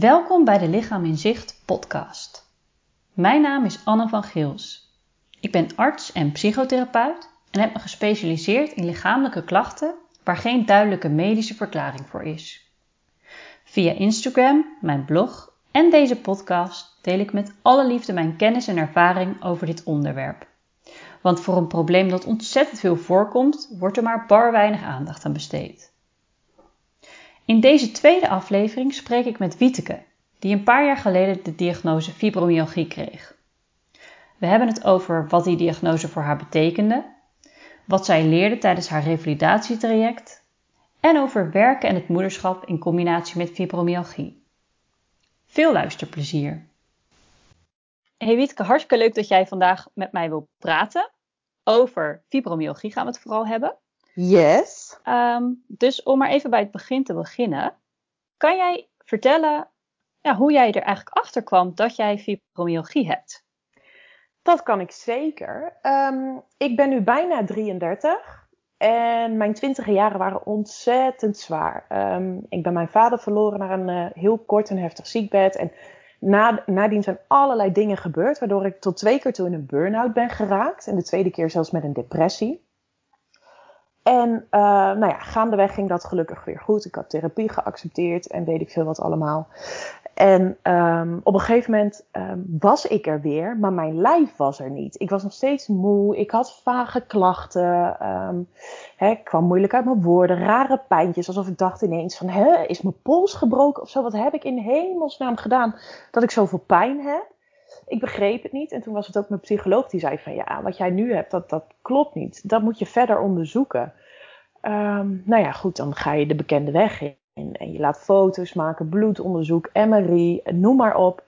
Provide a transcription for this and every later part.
Welkom bij de Lichaam in Zicht podcast. Mijn naam is Anne van Geels. Ik ben arts en psychotherapeut en heb me gespecialiseerd in lichamelijke klachten waar geen duidelijke medische verklaring voor is. Via Instagram, mijn blog en deze podcast deel ik met alle liefde mijn kennis en ervaring over dit onderwerp. Want voor een probleem dat ontzettend veel voorkomt, wordt er maar bar weinig aandacht aan besteed. In deze tweede aflevering spreek ik met Wieteke, die een paar jaar geleden de diagnose fibromyalgie kreeg. We hebben het over wat die diagnose voor haar betekende, wat zij leerde tijdens haar revalidatietraject en over werken en het moederschap in combinatie met fibromyalgie. Veel luisterplezier! Hey Wietke, hartstikke leuk dat jij vandaag met mij wil praten. Over fibromyalgie gaan we het vooral hebben. Yes. Ehm, dus om maar even bij het begin te beginnen. Kan jij vertellen ja, hoe jij er eigenlijk achter kwam dat jij fibromyalgie hebt? Dat kan ik zeker. Ehm, ik ben nu bijna 33 en mijn twintige jaren waren ontzettend zwaar. Ehm, ik ben mijn vader verloren naar een uh, heel kort en heftig ziekbed. En na, nadien zijn allerlei dingen gebeurd, waardoor ik tot twee keer toe in een burn-out ben geraakt. En de tweede keer zelfs met een depressie. En uh, nou ja, gaandeweg ging dat gelukkig weer goed. Ik had therapie geaccepteerd en weet ik veel wat allemaal. En um, op een gegeven moment um, was ik er weer, maar mijn lijf was er niet. Ik was nog steeds moe, ik had vage klachten, um, hè, ik kwam moeilijk uit mijn woorden, rare pijntjes, alsof ik dacht ineens van, hè, is mijn pols gebroken of zo? Wat heb ik in hemelsnaam gedaan dat ik zoveel pijn heb? Ik begreep het niet en toen was het ook mijn psycholoog die zei van, ja, wat jij nu hebt, dat, dat klopt niet. Dat moet je verder onderzoeken. nou ja, goed, dan ga je de bekende weg in. En, en, je laat foto's maken, bloedonderzoek, MRI, noem maar op.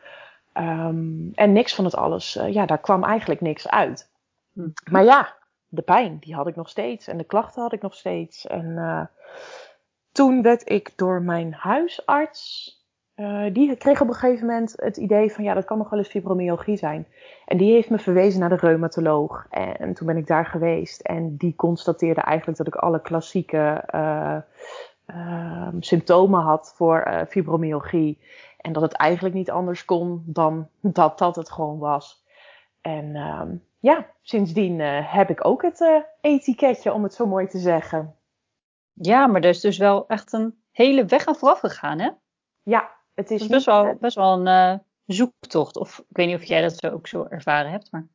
Um, en niks van het alles, uh, ja, daar kwam eigenlijk niks uit. Hm. Maar ja, de pijn, die had ik nog steeds. En de klachten had ik nog steeds. En uh, toen werd ik door mijn huisarts, uh, die kreeg op een gegeven moment het idee van, ja, dat kan nog wel eens fibromyalgie zijn. En die heeft me verwezen naar de reumatoloog. En, en toen ben ik daar geweest. En die constateerde eigenlijk dat ik alle klassieke uh, symptomen had voor uh, fibromyalgie. En dat het eigenlijk niet anders kon dan dat dat het gewoon was. En uh, ja, sindsdien heb ik ook het etiketje, om het zo mooi te zeggen. Ja, maar er is dus wel echt een hele weg aan vooraf gegaan, hè? Ja, het is, is best, wel, best wel een uh, zoektocht. Of ik weet niet of jij dat zo ook zo ervaren hebt, maar...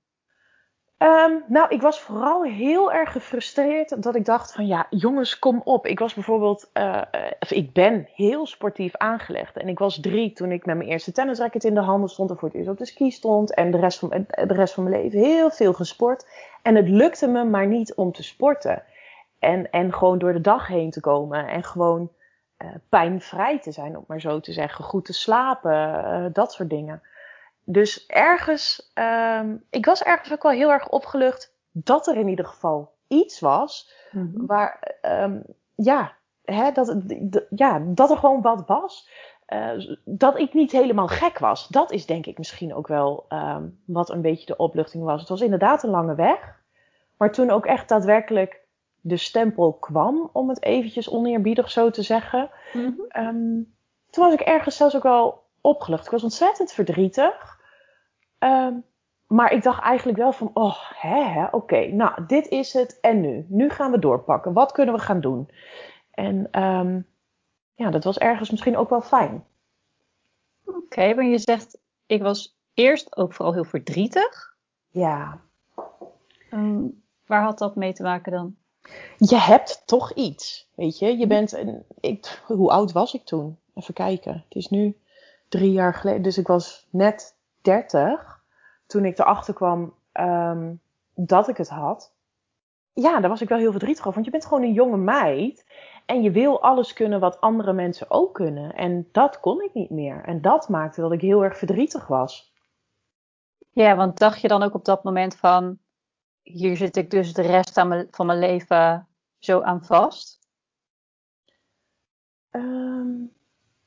Um, nou, ik was vooral heel erg gefrustreerd dat ik dacht van ja, jongens, kom op. Ik was bijvoorbeeld, uh, of ik ben heel sportief aangelegd. En ik was drie toen ik met mijn eerste tennisracket in de handen stond en voor het eerst op de ski stond. En de rest van, de rest van mijn leven heel veel gesport. En het lukte me maar niet om te sporten. En, en gewoon door de dag heen te komen. En gewoon pijnvrij te zijn, om maar zo te zeggen. Goed te slapen, uh, dat soort dingen. Dus ergens, um, ik was ergens ook wel heel erg opgelucht dat er in ieder geval iets was mm-hmm. waar, um, ja, hè, dat, ja, dat er gewoon wat was. Uh, dat ik niet helemaal gek was. Dat is denk ik misschien ook wel um, wat een beetje de opluchting was. Het was inderdaad een lange weg. Maar toen ook echt daadwerkelijk de stempel kwam, om het eventjes oneerbiedig zo te zeggen. Mm-hmm. Um, toen was ik ergens zelfs ook wel opgelucht. Ik was ontzettend verdrietig. Um, maar ik dacht eigenlijk wel van, oh, hè, oké, okay, nou, dit is het en nu. Nu gaan we doorpakken. Wat kunnen we gaan doen? En um, ja, dat was ergens misschien ook wel fijn. Oké, okay, maar je zegt, ik was eerst ook vooral heel verdrietig. Ja. Um, waar had dat mee te maken dan? Je hebt toch iets, weet je. Je bent, een, ik, hoe oud was ik toen? Even kijken. Het is nu drie jaar geleden. Dus ik was net 30 toen ik erachter kwam um, dat ik het had. Ja, daar was ik wel heel verdrietig over. Want je bent gewoon een jonge meid. En je wil alles kunnen wat andere mensen ook kunnen. En dat kon ik niet meer. En dat maakte dat ik heel erg verdrietig was. Ja, want dacht je dan ook op dat moment van... Hier zit ik dus de rest van mijn leven zo aan vast? Um,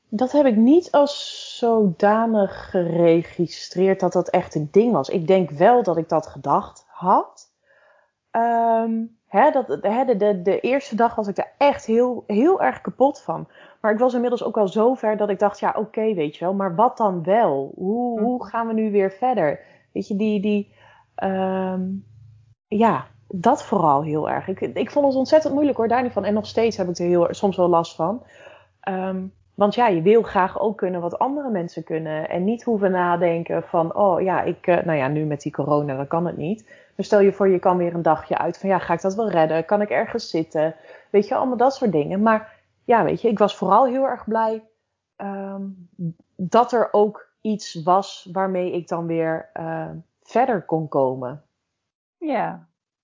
dat heb ik niet als zodanig geregistreerd dat dat echt een ding was. Ik denk wel dat ik dat gedacht had. Um, Hè, dat, hè, de, de, de eerste dag was ik daar echt heel, heel erg kapot van. Maar ik was inmiddels ook al zo ver dat ik dacht, ja oké, weet je wel, maar wat dan wel? Hoe, hoe gaan we nu weer verder? Weet je, die, die, um, ja, dat vooral heel erg. Ik, ik vond het ontzettend moeilijk hoor, daar niet van. En nog steeds heb ik er heel, soms wel last van. Um, want ja, je wil graag ook kunnen wat andere mensen kunnen. En niet hoeven nadenken van, oh ja, ik, uh, nou ja, nu met die corona, dan kan het niet. Maar stel je voor, je kan weer een dagje uit van, ja, ga ik dat wel redden? Kan ik ergens zitten? Weet je, allemaal dat soort dingen. Maar ja, weet je, ik was vooral heel erg blij um, dat er ook iets was waarmee ik dan weer uh, verder kon komen. Ja,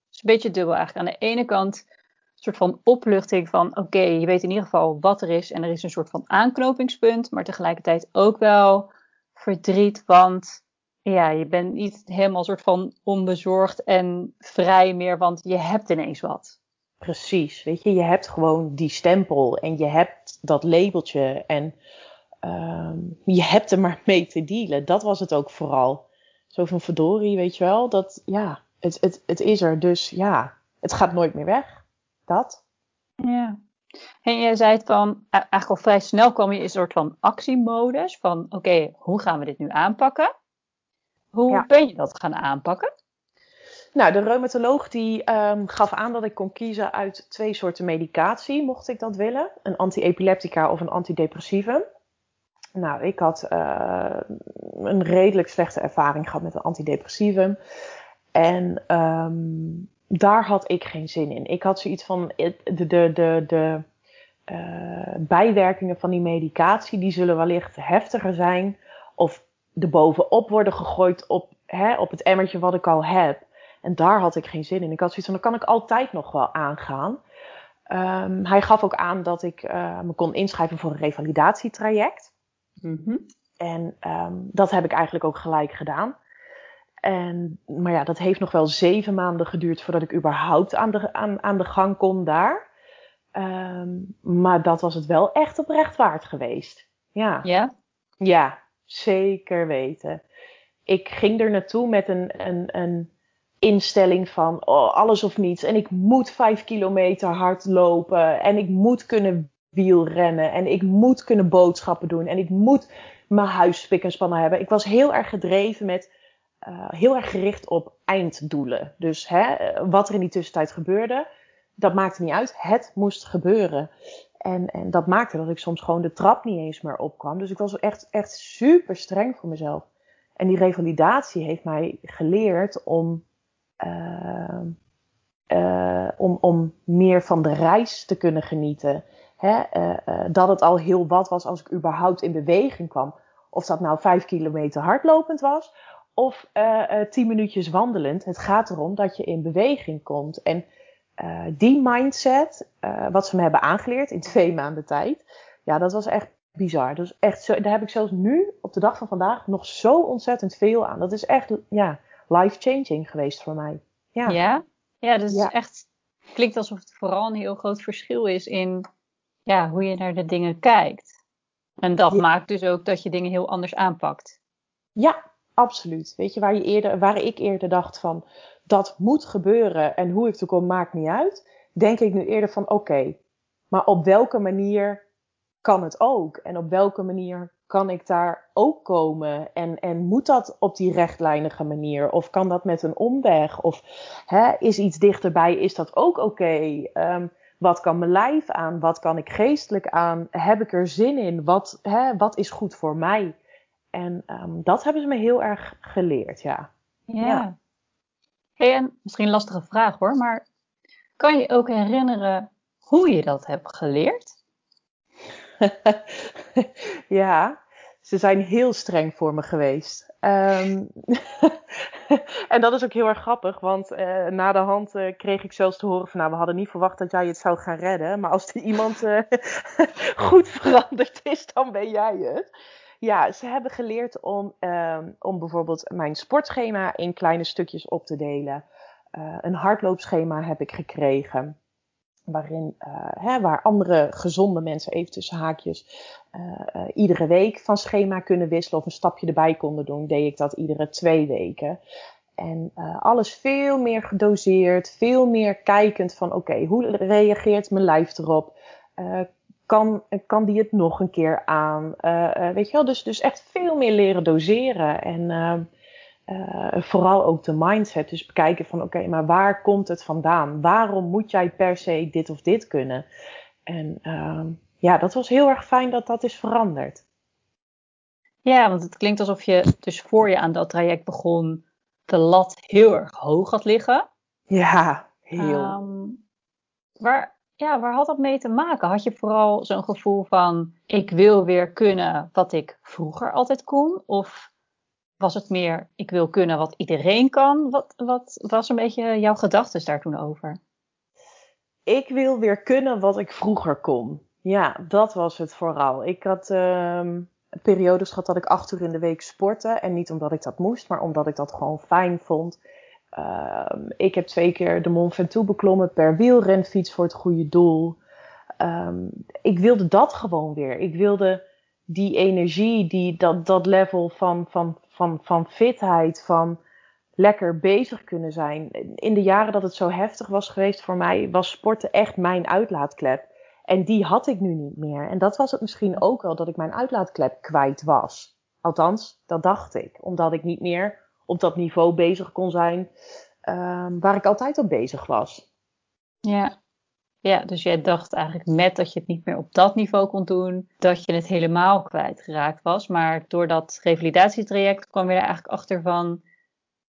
het is een beetje dubbel eigenlijk. Aan de ene kant een soort van opluchting van oké, je weet in ieder geval wat er is en er is een soort van aanknopingspunt, maar tegelijkertijd ook wel verdriet, want ja, je bent niet helemaal soort van onbezorgd en vrij meer, want je hebt ineens wat. Precies, weet je, je hebt gewoon die stempel en je hebt dat labeltje en um, je hebt er maar mee te dealen. Dat was het ook vooral. Zo van verdorie, weet je wel, dat ja, het, het, het is er, dus ja, het gaat nooit meer weg. Dat. Ja. En jij zei het van, e-, eigenlijk al vrij snel kwam je in een soort van actiemodus. Van oké, hoe gaan we dit nu aanpakken? Hoe ben je dat gaan aanpakken? Nou, de reumatoloog die um, gaf aan dat ik kon kiezen uit twee soorten medicatie, mocht ik dat willen. Een anti-epileptica of een antidepressivum. Nou, ik had uh, een redelijk slechte ervaring gehad met een antidepressivum. En um, daar had ik geen zin in. Ik had zoiets van de, de, de, de uh, bijwerkingen van die medicatie, die zullen wellicht heftiger zijn. Of erbovenop worden gegooid op, hè, op het emmertje wat ik al heb. En daar had ik geen zin in. Ik had zoiets van, dan kan ik altijd nog wel aangaan. Um, hij gaf ook aan dat ik uh, me kon inschrijven voor een revalidatietraject. Mm -hmm. En um, dat heb ik eigenlijk ook gelijk gedaan. En, maar ja, dat heeft nog wel zeven maanden geduurd voordat ik überhaupt aan de, aan, aan de gang kon daar. Um, maar dat was het wel echt oprecht waard geweest. Ja. Ja? Ja, zeker weten. Ik ging er naartoe met een, een, een instelling van oh, alles of niets. En ik moet vijf kilometer hard lopen. En ik moet kunnen wielrennen. En ik moet kunnen boodschappen doen. En ik moet mijn huis spik en spannen hebben. Ik was heel erg gedreven met uh, heel erg gericht op einddoelen. Dus hè, wat er in die tussentijd gebeurde, dat maakte niet uit. Het moest gebeuren. En, en dat maakte dat ik soms gewoon de trap niet eens meer opkwam. Dus ik was echt, echt super streng voor mezelf. En die revalidatie heeft mij geleerd om, uh, om, om meer van de reis te kunnen genieten. Hè? Dat het al heel wat was als ik überhaupt in beweging kwam. Of dat nou vijf kilometer hardlopend was, of uh, uh, tien minuutjes wandelend. Het gaat erom dat je in beweging komt. En uh, die mindset, wat ze me hebben aangeleerd in twee maanden tijd, ja, dat was echt bizar. Dus echt zo, daar heb ik zelfs nu, op de dag van vandaag, nog zo ontzettend veel aan. Dat is echt, ja, life-changing geweest voor mij. Ja, ja, ja dus ja. echt klinkt alsof het vooral een heel groot verschil is in ja, hoe je naar de dingen kijkt. En dat ja. maakt dus ook dat je dingen heel anders aanpakt. Ja, Absoluut. Weet je, waar, je eerder, waar ik eerder dacht van dat moet gebeuren en hoe ik er kom maakt niet uit, denk ik nu eerder van oké, maar op welke manier kan het ook? En op welke manier kan ik daar ook komen? En, en moet dat op die rechtlijnige manier? Of kan dat met een omweg? Of hè, is iets dichterbij, is dat ook oké? Um, wat kan mijn lijf aan? Wat kan ik geestelijk aan? Heb ik er zin in? Wat, hè, wat is goed voor mij? En um, dat hebben ze me heel erg geleerd, ja. Ja. ja. Hey, en misschien een lastige vraag hoor, maar kan je ook herinneren hoe je dat hebt geleerd? ja, ze zijn heel streng voor me geweest. Um, en dat is ook heel erg grappig, want uh, na de hand uh, kreeg ik zelfs te horen van, nou, we hadden niet verwacht dat jij het zou gaan redden, maar als er iemand uh, goed veranderd is, dan ben jij het. Ja, ze hebben geleerd om, um, om bijvoorbeeld mijn sportschema in kleine stukjes op te delen. Uh, een hardloopschema heb ik gekregen. Waarin, uh, hè, waar andere gezonde mensen even tussen haakjes uh, iedere week van schema kunnen wisselen of een stapje erbij konden doen, deed ik dat iedere twee weken. En alles veel meer gedoseerd, veel meer kijkend van oké, hoe reageert mijn lijf erop? Uh, kan, kan die het nog een keer aan? Uh, weet je wel, dus, dus echt veel meer leren doseren. En vooral ook de mindset. Dus bekijken van oké, maar waar komt het vandaan? Waarom moet jij per se dit of dit kunnen? En ehm, ja, dat was heel erg fijn dat dat is veranderd. Ja, want het klinkt alsof je dus voor je aan dat traject begon de lat heel erg hoog had liggen. Ja, heel. Um, waar, ja, waar had dat mee te maken? Had je vooral zo'n gevoel van ik wil weer kunnen wat ik vroeger altijd kon? Of was het meer ik wil kunnen wat iedereen kan? Wat, wat was een beetje jouw gedachten daar toen over? Ik wil weer kunnen wat ik vroeger kon. Ja, dat was het vooral. Ik had um, periodes gehad dat ik acht uur in de week sportte. En niet omdat ik dat moest, maar omdat ik dat gewoon fijn vond. Um, ik heb twee keer de Mont Ventoux beklommen per wielrenfiets voor het goede doel. Um, ik wilde dat gewoon weer. Ik wilde die energie, die, dat, dat level van, van, van, van fitheid, van lekker bezig kunnen zijn. In de jaren dat het zo heftig was geweest voor mij, was sporten echt mijn uitlaatklep. En die had ik nu niet meer. En dat was het misschien ook wel dat ik mijn uitlaatklep kwijt was. Althans, dat dacht ik. Omdat ik niet meer op dat niveau bezig kon zijn um, waar ik altijd op bezig was. Ja. ja, dus jij dacht eigenlijk met dat je het niet meer op dat niveau kon doen, dat je het helemaal kwijtgeraakt was. Maar door dat revalidatietraject kwam je er eigenlijk achter van,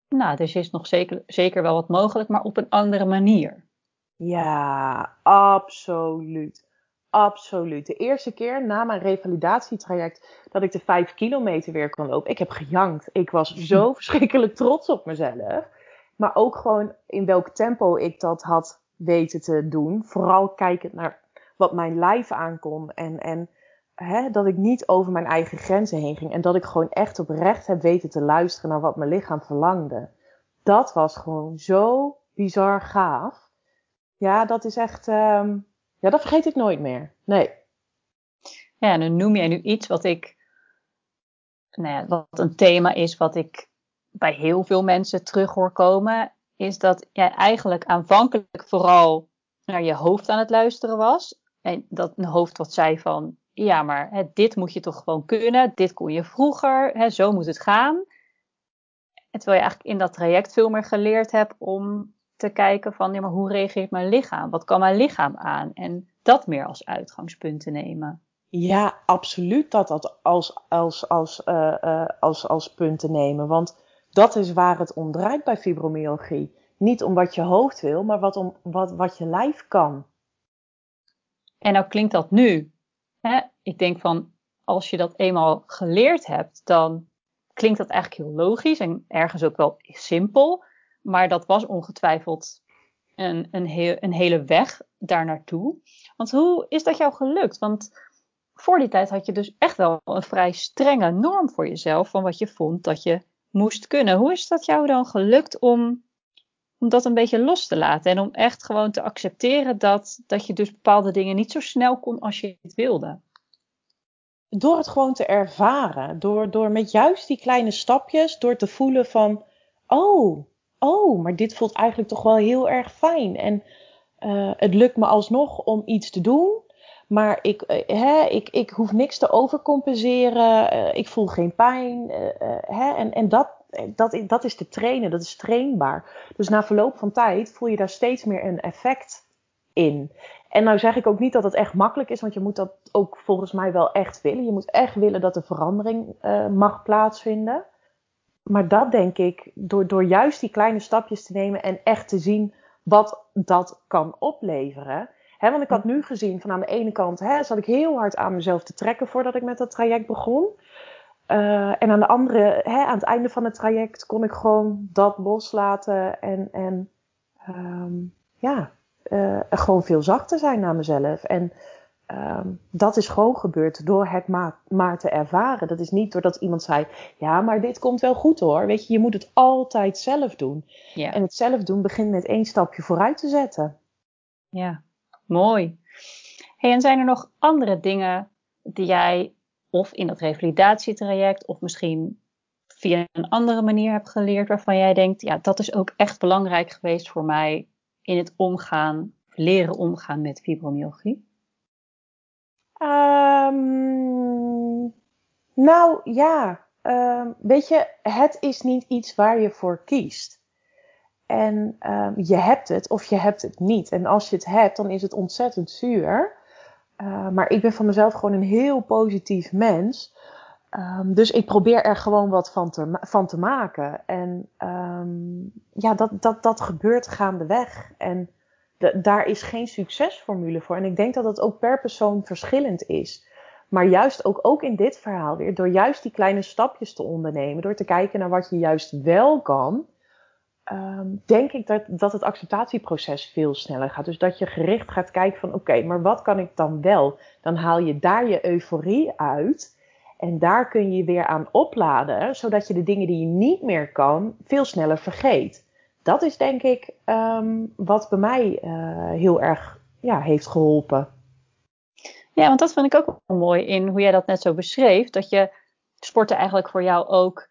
nou, dus is nog zeker, zeker wel wat mogelijk, maar op een andere manier. Ja, absoluut. Absoluut. De eerste keer na mijn revalidatietraject dat ik de vijf kilometer weer kon lopen. Ik heb gejankt. Ik was zo verschrikkelijk trots op mezelf. Maar ook gewoon in welk tempo ik dat had weten te doen. Vooral kijkend naar wat mijn lijf aankon. En, en hè, dat ik niet over mijn eigen grenzen heen ging. En dat ik gewoon echt oprecht heb weten te luisteren naar wat mijn lichaam verlangde. Dat was gewoon zo bizar gaaf. Ja, dat is echt. Um, ja, dat vergeet ik nooit meer. Nee. Ja, en dan noem jij nu iets wat ik. Nou ja, wat een thema is wat ik bij heel veel mensen terug hoor komen. Is dat jij eigenlijk aanvankelijk vooral naar je hoofd aan het luisteren was. En dat een hoofd wat zei van. Ja, maar hè, dit moet je toch gewoon kunnen. Dit kon je vroeger. Hè, zo moet het gaan. Terwijl je eigenlijk in dat traject veel meer geleerd hebt om te kijken van, ja, maar hoe reageert mijn lichaam? Wat kan mijn lichaam aan? En dat meer als uitgangspunt te nemen. Ja, absoluut dat dat als, als, als, uh, uh, als, als punt te nemen. Want dat is waar het om draait bij fibromyalgie. Niet om wat je hoofd wil, maar wat, om, wat, wat je lijf kan. En nou klinkt dat nu. Hè? Ik denk van, als je dat eenmaal geleerd hebt, dan klinkt dat eigenlijk heel logisch en ergens ook wel simpel. Maar dat was ongetwijfeld een, een, heel, een hele weg daar naartoe. Want hoe is dat jou gelukt? Want voor die tijd had je dus echt wel een vrij strenge norm voor jezelf van wat je vond dat je moest kunnen. Hoe is dat jou dan gelukt om, om dat een beetje los te laten en om echt gewoon te accepteren dat, dat je dus bepaalde dingen niet zo snel kon als je het wilde? Door het gewoon te ervaren, door, door met juist die kleine stapjes, door te voelen van, oh, oh, maar dit voelt eigenlijk toch wel heel erg fijn. En uh, het lukt me alsnog om iets te doen. Maar ik, uh, hè, ik, ik hoef niks te overcompenseren. Uh, ik voel geen pijn. Hè, en en dat, dat, dat is te trainen. Dat is trainbaar. Dus na verloop van tijd voel je daar steeds meer een effect in. En nou zeg ik ook niet dat het echt makkelijk is, want je moet dat ook volgens mij wel echt willen. Je moet echt willen dat er verandering mag plaatsvinden maar dat denk ik, door, door juist die kleine stapjes te nemen en echt te zien wat dat kan opleveren. Want ik had nu gezien van aan de ene kant he, zat ik heel hard aan mezelf te trekken voordat ik met dat traject begon. Uh, en aan de andere, aan het einde van het traject kon ik gewoon dat loslaten en, en um, ja, uh, gewoon veel zachter zijn naar mezelf. En um, dat is gewoon gebeurd door het maar, maar, te ervaren. Dat is niet doordat iemand zei: Ja, maar dit komt wel goed hoor. Weet je, je moet het altijd zelf doen. Ja. En het zelf doen begint met één stapje vooruit te zetten. Ja, mooi. Hey, en zijn er nog andere dingen die jij of in dat revalidatietraject of misschien via een andere manier hebt geleerd waarvan jij denkt, ja, dat is ook echt belangrijk geweest voor mij in het omgaan, leren omgaan met fibromyalgie? Um, nou ja, um, weet je, het is niet iets waar je voor kiest. En um, je hebt het of je hebt het niet. En als je het hebt, dan is het ontzettend zuur. Uh, maar ik ben van mezelf gewoon een heel positief mens. Dus ik probeer er gewoon wat van te, maken. En ja, dat, dat, dat gebeurt gaandeweg. En daar is geen succesformule voor. En ik denk dat dat ook per persoon verschillend is. Maar juist ook, ook in dit verhaal weer, door juist die kleine stapjes te ondernemen, door te kijken naar wat je juist wel kan, um, denk ik dat, dat het acceptatieproces veel sneller gaat. Dus dat je gericht gaat kijken van oké, maar wat kan ik dan wel? Dan haal je daar je euforie uit. En daar kun je weer aan opladen, zodat je de dingen die je niet meer kan, veel sneller vergeet. Dat is denk ik um, wat bij mij uh, heel erg ja, heeft geholpen. Ja, want dat vind ik ook wel mooi in hoe jij dat net zo beschreef. Dat je sporten eigenlijk voor jou ook.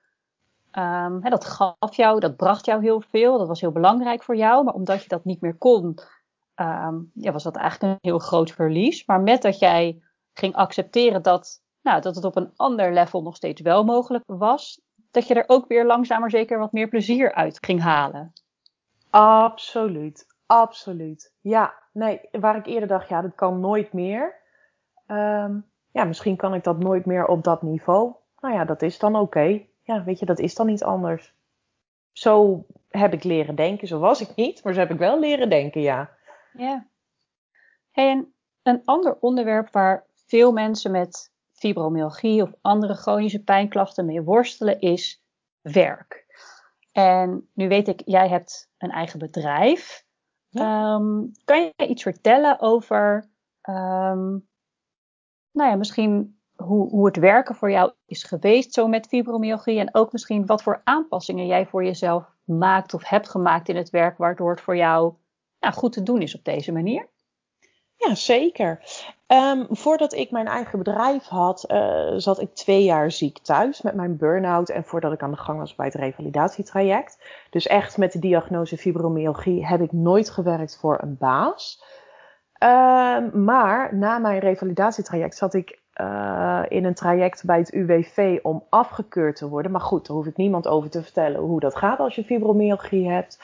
Um, hè, dat gaf jou, dat bracht jou heel veel. Dat was heel belangrijk voor jou. Maar omdat je dat niet meer kon, um, ja, was dat eigenlijk een heel groot verlies. Maar met dat jij ging accepteren dat nou, dat het op een ander level nog steeds wel mogelijk was, dat je er ook weer langzaam maar zeker wat meer plezier uit ging halen. Absoluut, absoluut. Ja, nee, waar ik eerder dacht, ja, dat kan nooit meer. Um, ja, misschien kan ik dat nooit meer op dat niveau. Nou ja, dat is dan oké. Okay. Ja, weet je, dat is dan niet anders. Zo heb ik leren denken. Zo was ik niet, maar zo heb ik wel leren denken, ja. Ja. Hey, en een ander onderwerp waar veel mensen met fibromyalgie of andere chronische pijnklachten mee worstelen, is werk. En nu weet ik, jij hebt een eigen bedrijf. Ja. Um, kan je iets vertellen over, um, nou ja, misschien hoe, hoe het werken voor jou is geweest zo met fibromyalgie en ook misschien wat voor aanpassingen jij voor jezelf maakt of hebt gemaakt in het werk, waardoor het voor jou nou, goed te doen is op deze manier? Ja, zeker. Um, voordat ik mijn eigen bedrijf had, uh, zat ik twee jaar ziek thuis met mijn burn-out. En voordat ik aan de gang was bij het revalidatietraject. Dus echt met de diagnose fibromyalgie heb ik nooit gewerkt voor een baas. Um, maar na mijn revalidatietraject zat ik uh, in een traject bij het UWV om afgekeurd te worden. Maar goed, daar hoef ik niemand over te vertellen hoe dat gaat als je fibromyalgie hebt.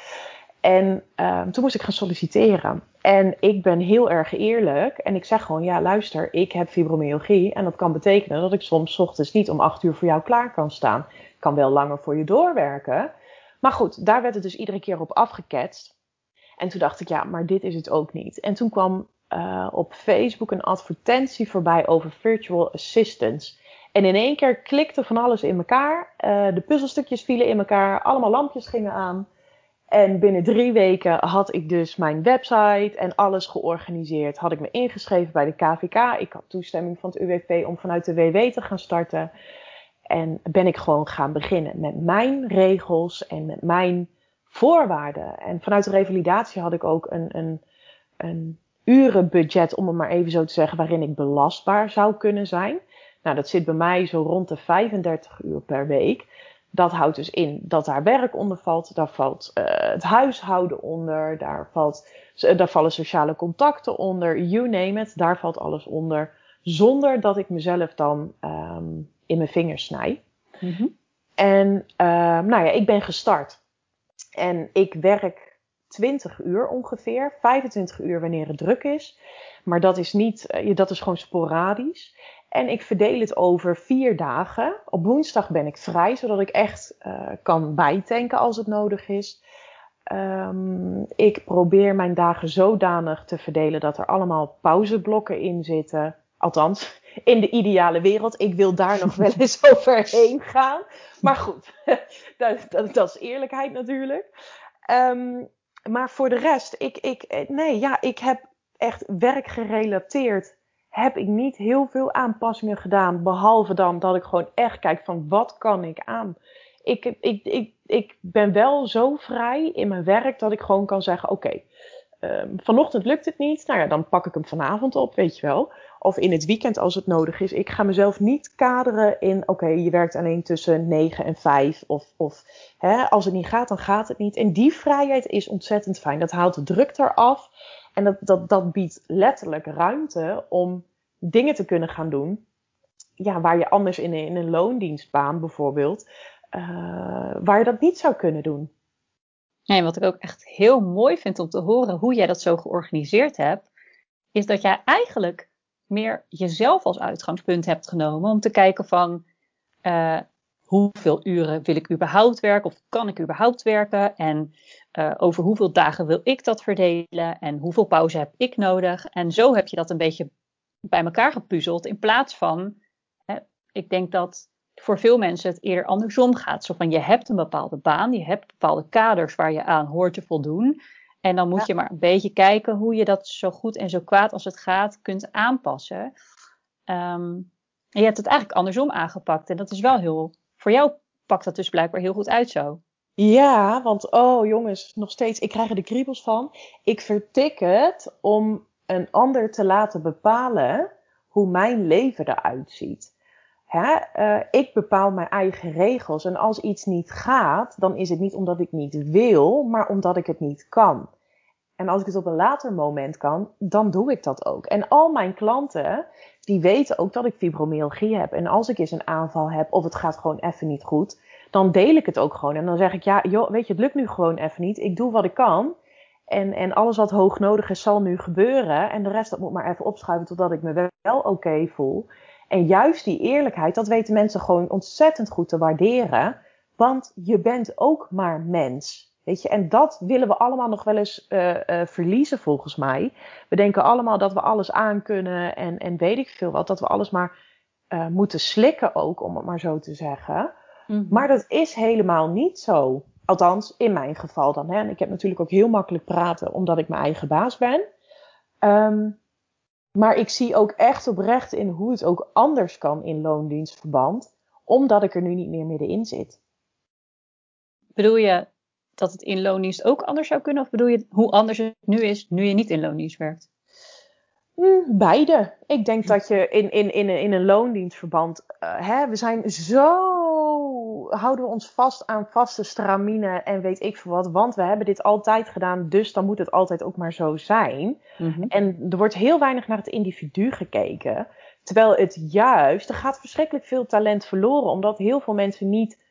En um, toen moest ik gaan solliciteren. En ik ben heel erg eerlijk. En ik zeg gewoon, ja luister, ik heb fibromyalgie. En dat kan betekenen dat ik soms ochtends niet om acht uur voor jou klaar kan staan. Ik kan wel langer voor je doorwerken. Maar goed, daar werd het dus iedere keer op afgeketst. En toen dacht ik, ja, maar dit is het ook niet. En toen kwam uh, op Facebook een advertentie voorbij over virtual assistants. En in één keer klikte van alles in elkaar. Uh, de puzzelstukjes vielen in elkaar. Allemaal lampjes gingen aan. En binnen drie weken had ik dus mijn website en alles georganiseerd. Had ik me ingeschreven bij de KVK. Ik had toestemming van het UWV om vanuit de WW te gaan starten. En ben ik gewoon gaan beginnen met mijn regels en met mijn voorwaarden. En vanuit de revalidatie had ik ook een, een, een urenbudget, om het maar even zo te zeggen, waarin ik belastbaar zou kunnen zijn. Nou, dat zit bij mij zo rond de 35 uur per week dat houdt dus in dat daar werk onder valt. Daar valt uh, het huishouden onder. Daar, valt, uh, daar vallen sociale contacten onder. You name it. Daar valt alles onder. Zonder dat ik mezelf dan um, in mijn vingers snij. Mm -hmm. En uh, nou ja, ik ben gestart. En ik werk 20 uur ongeveer. 25 uur wanneer het druk is. Maar dat is niet, dat is gewoon sporadisch. En ik verdeel het over vier dagen. Op woensdag ben ik vrij, zodat ik echt uh, kan bijtanken als het nodig is. Um, ik probeer mijn dagen zodanig te verdelen dat er allemaal pauzeblokken in zitten. Althans, in de ideale wereld. Ik wil daar nog wel eens overheen gaan. Maar goed, dat, dat, dat, is eerlijkheid natuurlijk. Um, maar voor de rest, ik, ik, nee, ja, ik heb echt werkgerelateerd heb ik niet heel veel aanpassingen gedaan. Behalve dan dat ik gewoon echt kijk van wat kan ik aan. Ik, ik, ik, ik ben wel zo vrij in mijn werk dat ik gewoon kan zeggen: Oké, um, vanochtend lukt het niet. Nou ja, dan pak ik hem vanavond op, weet je wel. of in het weekend als het nodig is. Ik ga mezelf niet kaderen in, oké, je werkt alleen tussen 9 en 5. Of, of hè, als het niet gaat, dan gaat het niet. En die vrijheid is ontzettend fijn. Dat haalt de druk eraf. En dat, dat, dat biedt letterlijk ruimte om dingen te kunnen gaan doen. Ja, waar je anders in in een loondienstbaan bijvoorbeeld, uh, waar je dat niet zou kunnen doen. Nee, wat ik ook echt heel mooi vind om te horen hoe jij dat zo georganiseerd hebt, is dat jij eigenlijk meer jezelf als uitgangspunt hebt genomen om te kijken van uh, hoeveel uren wil ik überhaupt werken of kan ik überhaupt werken en uh, over hoeveel dagen wil ik dat verdelen en hoeveel pauze heb ik nodig. En zo heb je dat een beetje bij elkaar gepuzzeld in plaats van, hè, ik denk dat voor veel mensen het eerder andersom gaat. Zo van je hebt een bepaalde baan, je hebt bepaalde kaders waar je aan hoort te voldoen. En dan moet je maar een beetje kijken hoe je dat zo goed en zo kwaad als het gaat kunt aanpassen. Um, en je hebt het eigenlijk andersom aangepakt. En dat is wel heel. Voor jou pakt dat dus blijkbaar heel goed uit zo. Ja, want oh jongens, nog steeds, ik krijg er de kriebels van. Ik vertik het om een ander te laten bepalen hoe mijn leven eruit ziet. Hè? Uh, ik bepaal mijn eigen regels. En als iets niet gaat, dan is het niet omdat ik niet wil, maar omdat ik het niet kan. En als ik het op een later moment kan, dan doe ik dat ook. En al mijn klanten, die weten ook dat ik fibromyalgie heb. En als ik eens een aanval heb of het gaat gewoon even niet goed, dan deel ik het ook gewoon. En dan zeg ik, ja, joh, weet je, het lukt nu gewoon even niet. Ik doe wat ik kan. En, en alles wat hoog nodig is, zal nu gebeuren. En de rest, dat moet maar even opschuiven totdat ik me wel oké voel. En juist die eerlijkheid, dat weten mensen gewoon ontzettend goed te waarderen. Want je bent ook maar mens. Weet je, en dat willen we allemaal nog wel eens uh, uh, verliezen volgens mij. We denken allemaal dat we alles aankunnen en, en weet ik veel wat. Dat we alles maar uh, moeten slikken ook, om het maar zo te zeggen. Mm -hmm. Maar dat is helemaal niet zo. Althans, in mijn geval dan. Hè. En ik heb natuurlijk ook heel makkelijk praten, omdat ik mijn eigen baas ben. Um, maar ik zie ook echt oprecht in hoe het ook anders kan in loondienstverband, omdat ik er nu niet meer middenin zit. Bedoel je dat het in loondienst ook anders zou kunnen? Of bedoel je hoe anders het nu is, nu je niet in loondienst werkt? Mm, beide. Ik denk dat je in, in, in, in een loondienstverband, uh, hè, we zijn zo houden we ons vast aan vaste stramine en weet ik veel wat. Want we hebben dit altijd gedaan, dus dan moet het altijd ook maar zo zijn. Mm-hmm. En er wordt heel weinig naar het individu gekeken. Terwijl het juist, er gaat verschrikkelijk veel talent verloren, omdat heel veel mensen niet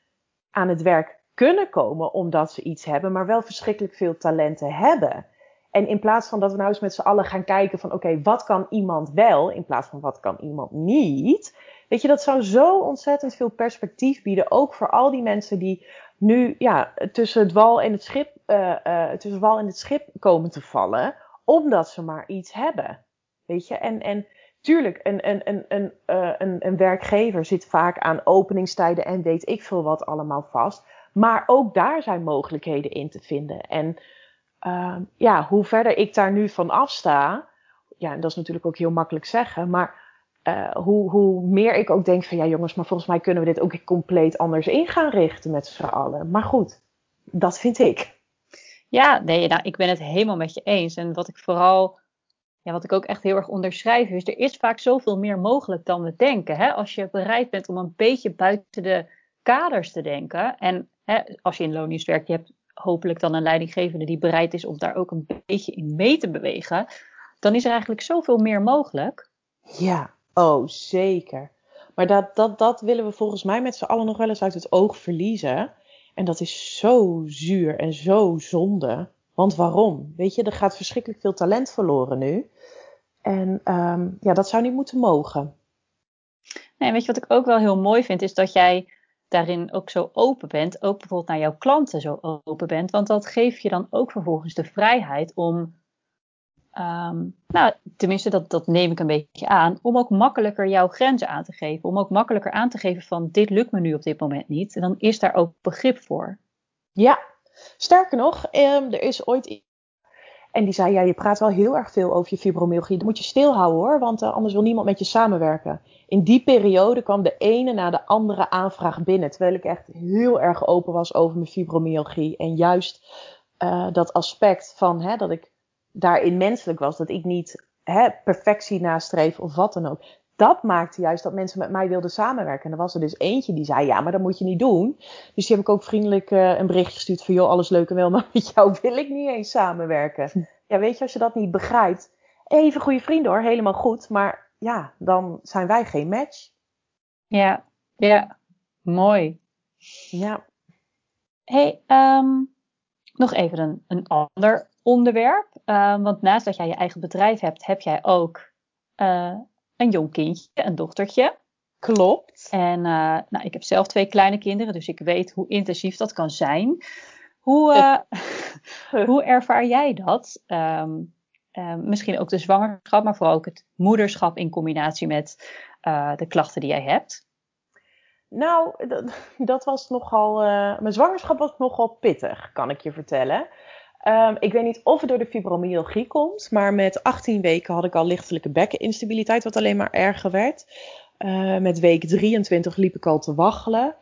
aan het werk kunnen komen omdat ze iets hebben, maar wel verschrikkelijk veel talenten hebben. En in plaats van dat we nou eens met z'n allen gaan kijken van oké, wat kan iemand wel, in plaats van wat kan iemand niet, Weet je, dat zou zo ontzettend veel perspectief bieden. Ook voor al die mensen die nu ja, tussen het wal en het schip, uh, uh, tussen wal en het schip komen te vallen. Omdat ze maar iets hebben. Weet je, en, en tuurlijk, een, een, een, een, uh, een, een werkgever zit vaak aan openingstijden en weet ik veel wat allemaal vast. Maar ook daar zijn mogelijkheden in te vinden. En ja, hoe verder ik daar nu van afsta, ja, en dat is natuurlijk ook heel makkelijk zeggen, maar uh, hoe, hoe meer ik ook denk van ja jongens, maar volgens mij kunnen we dit ook compleet anders in gaan richten met z'n allen. Maar goed, dat vind ik. Ja, nee, nou, ik ben het helemaal met je eens. En wat ik vooral, ja, wat ik ook echt heel erg onderschrijf, is er is vaak zoveel meer mogelijk dan we denken. Hè? Als je bereid bent om een beetje buiten de kaders te denken. En hè, als je in loondienst werkt, je hebt hopelijk dan een leidinggevende die bereid is om daar ook een beetje in mee te bewegen. Dan is er eigenlijk zoveel meer mogelijk. Ja, Oh, zeker. Maar dat, dat, dat willen we volgens mij met z'n allen nog wel eens uit het oog verliezen. En dat is zo zuur en zo zonde. Want waarom? Weet je, er gaat verschrikkelijk veel talent verloren nu. En um, ja, dat zou niet moeten mogen. Nee, weet je wat ik ook wel heel mooi vind, is dat jij daarin ook zo open bent. Ook bijvoorbeeld naar jouw klanten zo open bent. Want dat geeft je dan ook vervolgens de vrijheid om Um, nou, tenminste, dat, dat neem ik een beetje aan. Om ook makkelijker jouw grenzen aan te geven. Om ook makkelijker aan te geven van dit lukt me nu op dit moment niet. En dan is daar ook begrip voor. Ja, sterker nog, um, er is ooit. En die zei: Ja, je praat wel heel erg veel over je fibromyalgie. Dan moet je stilhouden hoor, want uh, anders wil niemand met je samenwerken. In die periode kwam de ene na de andere aanvraag binnen. Terwijl ik echt heel erg open was over mijn fibromyalgie. En juist uh, dat aspect van hè, dat ik daarin menselijk was. Dat ik niet hè, perfectie nastreven of wat dan ook. Dat maakte juist dat mensen met mij wilden samenwerken. En er was er dus eentje die zei, ja, maar dat moet je niet doen. Dus die heb ik ook vriendelijk uh, een bericht gestuurd van, joh, alles leuk en wel, maar met jou wil ik niet eens samenwerken. Ja, weet je, als je dat niet begrijpt, even goede vrienden hoor, helemaal goed. Maar ja, dan zijn wij geen match. Ja, ja, mooi. Ja. Hey, um, nog even een, een ander onderwerp. Um, want naast dat jij je eigen bedrijf hebt, heb jij ook uh, een jong kindje, een dochtertje. Klopt. En uh, nou, ik heb zelf twee kleine kinderen, dus ik weet hoe intensief dat kan zijn. Hoe, uh, hoe ervaar jij dat? Um, uh, misschien ook de zwangerschap, maar vooral ook het moederschap in combinatie met de klachten die jij hebt. Nou, dat, dat was nogal. Mijn zwangerschap was nogal pittig, kan ik je vertellen. Um, ik weet niet of het door de fibromyalgie komt, maar met 18 weken had ik al lichtelijke bekkeninstabiliteit, wat alleen maar erger werd. Uh, met week 23 liep ik al te waggelen.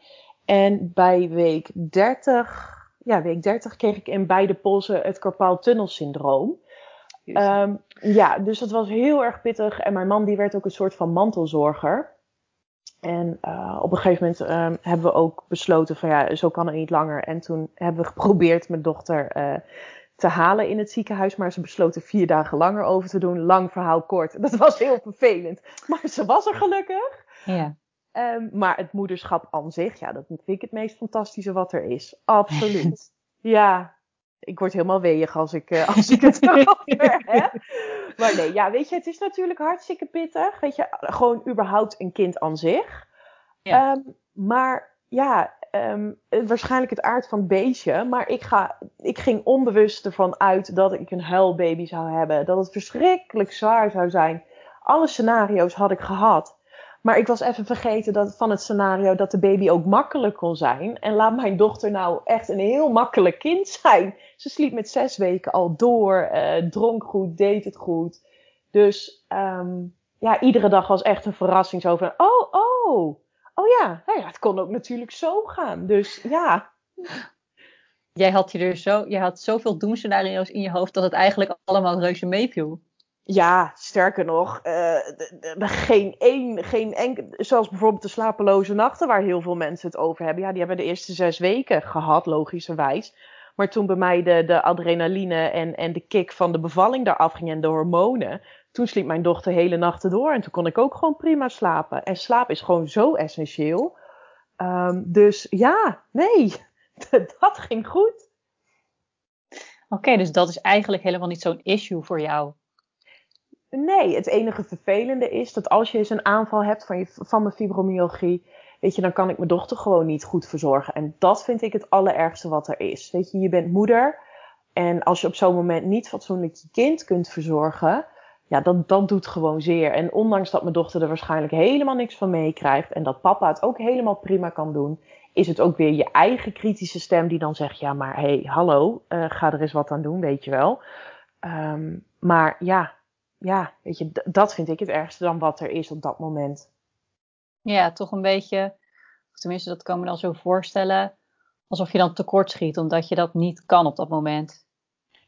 En bij week 30, ja, week 30 kreeg ik in beide polsen het carpaaltunnelsyndroom. Um, ja, dus dat was heel erg pittig. En mijn man die werd ook een soort van mantelzorger. En uh, op een gegeven moment um, hebben we ook besloten van ja, zo kan het niet langer. En toen hebben we geprobeerd mijn dochter uh, te halen in het ziekenhuis. Maar ze besloten vier dagen langer over te doen. Lang verhaal kort. Dat was heel vervelend. Maar ze was er gelukkig. Ja. Um, maar het moederschap aan zich, ja, dat vind ik het meest fantastische wat er is. Absoluut. ja, ik word helemaal weeg als ik, uh, als ik het erover heb. Maar nee, ja, weet je, het is natuurlijk hartstikke pittig. Weet je, gewoon überhaupt een kind aan zich. Ja. Um, maar ja, um, waarschijnlijk het aard van het beestje. Maar ik, ga, ik ging onbewust ervan uit dat ik een huilbaby zou hebben. Dat het verschrikkelijk zwaar zou zijn. Alle scenario's had ik gehad. Maar ik was even vergeten dat, van het scenario dat de baby ook makkelijk kon zijn. En laat mijn dochter nou echt een heel makkelijk kind zijn. Ze sliep met zes weken al door, uh, dronk goed, deed het goed. Dus um, ja, iedere dag was echt een verrassing. Van, oh, oh, oh ja, nou ja, het kon ook natuurlijk zo gaan. Dus ja. Jij had, je er zo, jij had zoveel doemscenario's in je hoofd dat het eigenlijk allemaal reuze meeviel. Ja, sterker nog, uh, geen één, geen enkel, zoals bijvoorbeeld de slapeloze nachten, waar heel veel mensen het over hebben. Ja, die hebben de eerste zes weken gehad, logischerwijs. Maar toen bij mij de, de adrenaline en, en de kick van de bevalling daar afging en de hormonen, toen sliep mijn dochter hele nachten door en toen kon ik ook gewoon prima slapen. En slaap is gewoon zo essentieel. Um, dus ja, nee, dat ging goed. Oké, okay, dus dat is eigenlijk helemaal niet zo'n issue voor jou. Nee, het enige vervelende is dat als je eens een aanval hebt van, je, van mijn fibromyalgie, weet je, dan kan ik mijn dochter gewoon niet goed verzorgen. En dat vind ik het allerergste wat er is. Weet je, je bent moeder en als je op zo'n moment niet fatsoenlijk je kind kunt verzorgen, ja, dat, dat doet gewoon zeer. En ondanks dat mijn dochter er waarschijnlijk helemaal niks van meekrijgt en dat papa het ook helemaal prima kan doen, is het ook weer je eigen kritische stem die dan zegt, ja, maar hé, hey, hallo, uh, ga er eens wat aan doen, weet je wel. Um, maar ja, ja, weet je, dat vind ik het ergste dan wat er is op dat moment. Ja, toch een beetje, tenminste dat kan me dan zo voorstellen, alsof je dan tekortschiet, omdat je dat niet kan op dat moment.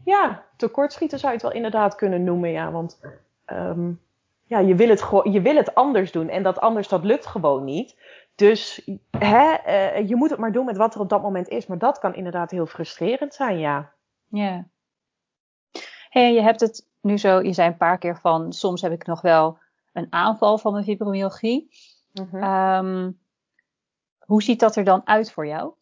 Ja, tekortschieten zou je het wel inderdaad kunnen noemen, ja, want um, ja, je wil, het je wil het anders doen en dat anders, dat lukt gewoon niet. Dus hè, uh, je moet het maar doen met wat er op dat moment is, maar dat kan inderdaad heel frustrerend zijn, ja. Ja. Hey, je hebt het nu zo, je zei een paar keer van, soms heb ik nog wel een aanval van mijn fibromyalgie. Mm um, hoe ziet dat er dan uit voor jou?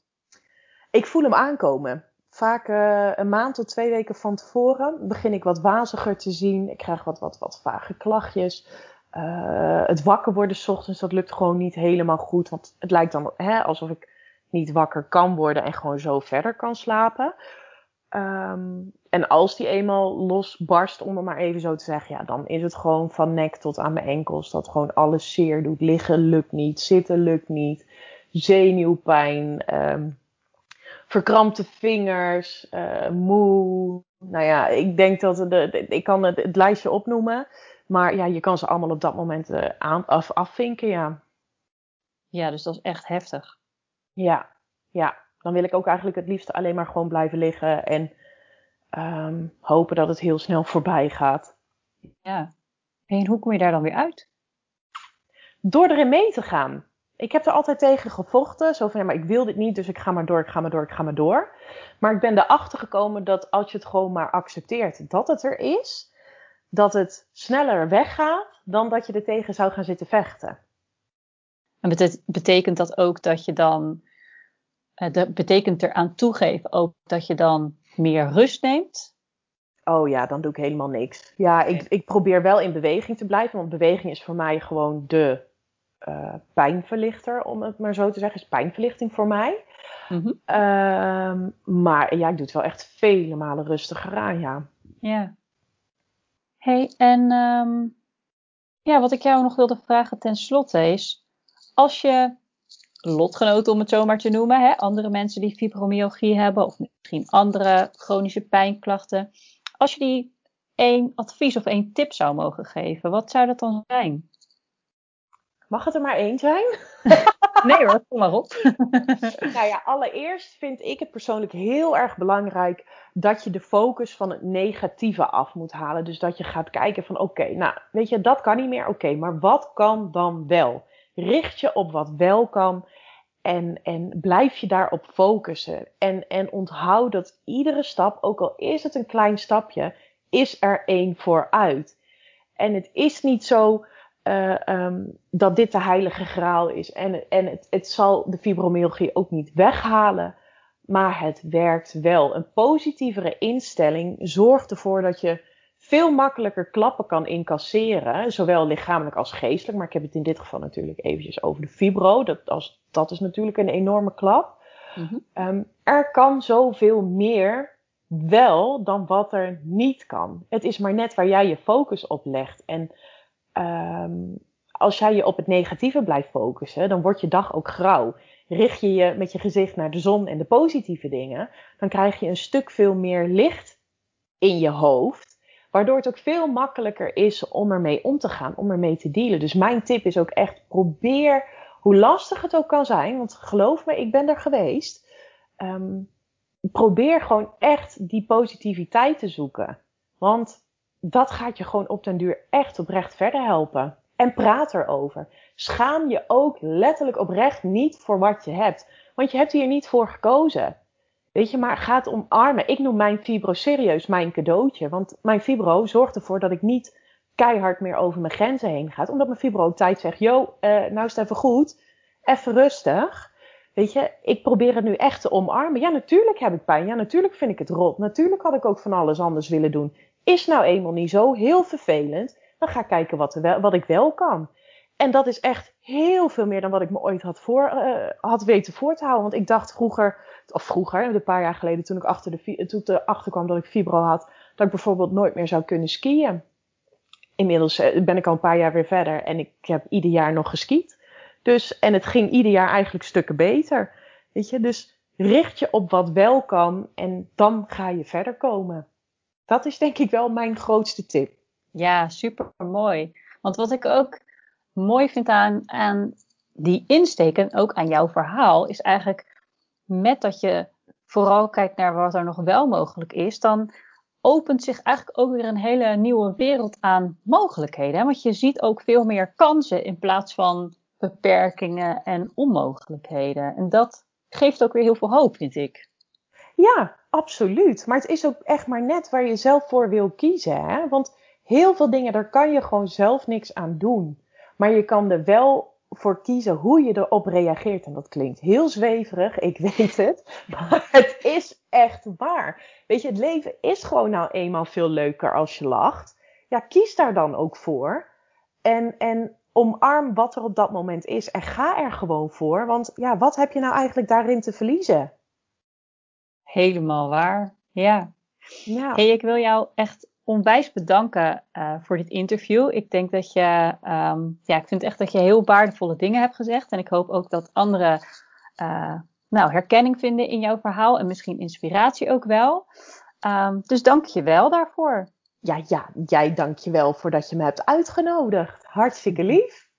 Ik voel hem aankomen. Vaak uh, een maand tot twee weken van tevoren begin ik wat waziger te zien. Ik krijg wat, wat, wat vage klachtjes. Uh, het wakker worden s ochtends, dat lukt gewoon niet helemaal goed. Want het lijkt dan hè, alsof ik niet wakker kan worden en gewoon zo verder kan slapen. Um, en als die eenmaal losbarst, om het maar even zo te zeggen, ja, dan is het gewoon van nek tot aan mijn enkels. Dat gewoon alles zeer doet. Liggen lukt niet, zitten lukt niet, zenuwpijn, um, verkrampte vingers, uh, moe. Nou ja, ik denk dat de, de, ik kan het, het, lijstje opnoemen. Maar ja, je kan ze allemaal op dat moment uh, aan, af, afvinken, ja. Ja, dus dat is echt heftig. Ja, ja dan wil ik ook eigenlijk het liefst alleen maar gewoon blijven liggen en um, hopen dat het heel snel voorbij gaat. Ja, en hoe kom je daar dan weer uit? Door erin mee te gaan. Ik heb er altijd tegen gevochten. Zo van, ja, maar ik wil dit niet, dus ik ga maar door, ik ga maar door, ik ga maar door. Maar ik ben erachter gekomen dat als je het gewoon maar accepteert dat het er is, dat het sneller weggaat dan dat je er tegen zou gaan zitten vechten. En betekent dat ook dat je dan, dat betekent eraan toegeven ook dat je dan meer rust neemt? Oh ja, dan doe ik helemaal niks. Ja, ik, ik probeer wel in beweging te blijven, want beweging is voor mij gewoon de uh, pijnverlichter, om het maar zo te zeggen. Is pijnverlichting voor mij. Mm maar ja, ik doe het wel echt vele malen rustiger aan, ja. Ja. hey, en um, ja, wat ik jou nog wilde vragen ten slotte is, als je lotgenoten, om het zo maar te noemen, hè, andere mensen die fibromyalgie hebben of misschien andere chronische pijnklachten, als je die één advies of één tip zou mogen geven, wat zou dat dan zijn? Mag het er maar één zijn? nee hoor, kom maar op. nou ja, allereerst vind ik het persoonlijk heel erg belangrijk dat je de focus van het negatieve af moet halen. Dus dat je gaat kijken van oké, nou weet je, dat kan niet meer. Oké, maar wat kan dan wel? Richt je op wat wel kan en, en blijf je daarop focussen. En, en onthoud dat iedere stap, ook al is het een klein stapje, is er één vooruit. En het is niet zo uh, um, dat dit de heilige graal is. En, en het, het zal de fibromyalgie ook niet weghalen, maar het werkt wel. Een positievere instelling zorgt ervoor dat je veel makkelijker klappen kan incasseren, zowel lichamelijk als geestelijk. Maar ik heb het in dit geval natuurlijk eventjes over de fibro. Dat, als, dat is natuurlijk een enorme klap. Mm -hmm. um, er kan zoveel meer wel dan wat er niet kan. Het is maar net waar jij je focus op legt. En um, als jij je op het negatieve blijft focussen, dan wordt je dag ook grauw. Richt je je met je gezicht naar de zon en de positieve dingen, dan krijg je een stuk veel meer licht in je hoofd. Waardoor het ook veel makkelijker is om ermee om te gaan, om ermee te dealen. Dus mijn tip is ook echt probeer, hoe lastig het ook kan zijn, want geloof me, ik ben er geweest. Um, probeer gewoon echt die positiviteit te zoeken. Want dat gaat je gewoon op den duur echt oprecht verder helpen. En praat erover. Schaam je ook letterlijk oprecht niet voor wat je hebt. Want je hebt hier niet voor gekozen. Weet je, maar ga het omarmen. Ik noem mijn fibro serieus mijn cadeautje. Want mijn fibro zorgt ervoor dat ik niet keihard meer over mijn grenzen heen ga. Omdat mijn fibro op tijd zegt, yo, uh, nou is het even goed. Even rustig. Weet je, ik probeer het nu echt te omarmen. Ja, natuurlijk heb ik pijn. Ja, natuurlijk vind ik het rot. Natuurlijk had ik ook van alles anders willen doen. Is nou eenmaal niet zo heel vervelend. Dan ga ik kijken wat, wat ik wel kan. En dat is echt heel veel meer dan wat ik me ooit had, voor, uh, had weten voor te houden. Want ik dacht vroeger, of vroeger, een paar jaar geleden, toen ik, achter de, toen ik erachter kwam dat ik fibro had, dat ik bijvoorbeeld nooit meer zou kunnen skiën. Inmiddels eh, ben ik al een paar jaar weer verder en ik heb ieder jaar nog geskiet. Dus, en het ging ieder jaar eigenlijk stukken beter. Weet je, dus richt je op wat wel kan en dan ga je verder komen. Dat is denk ik wel mijn grootste tip. Ja, super mooi. Want wat ik ook mooi vind aan, aan die insteken, ook aan jouw verhaal, is eigenlijk met dat je vooral kijkt naar wat er nog wel mogelijk is, dan opent zich eigenlijk ook weer een hele nieuwe wereld aan mogelijkheden. Want je ziet ook veel meer kansen in plaats van beperkingen en onmogelijkheden. En dat geeft ook weer heel veel hoop, vind ik. Ja, absoluut. Maar het is ook echt maar net waar je zelf voor wil kiezen. Hè? Want heel veel dingen, daar kan je gewoon zelf niks aan doen. Maar je kan er wel voor kiezen hoe je erop reageert. En dat klinkt heel zweverig, ik weet het. Maar het is echt waar. Weet je, het leven is gewoon nou eenmaal veel leuker als je lacht. Ja, kies daar dan ook voor. En, en omarm wat er op dat moment is. En ga er gewoon voor. Want ja, wat heb je nou eigenlijk daarin te verliezen? Helemaal waar. Ja. ja. Hey, ik wil jou echt onwijs bedanken uh, voor dit interview. Ik denk dat je, um, ja, ik vind echt dat je heel waardevolle dingen hebt gezegd. En ik hoop ook dat anderen uh, nou, herkenning vinden in jouw verhaal en misschien inspiratie ook wel. Um, dus dank je wel daarvoor. Ja, ja, jij dank je wel voor dat je me hebt uitgenodigd. Hartstikke lief.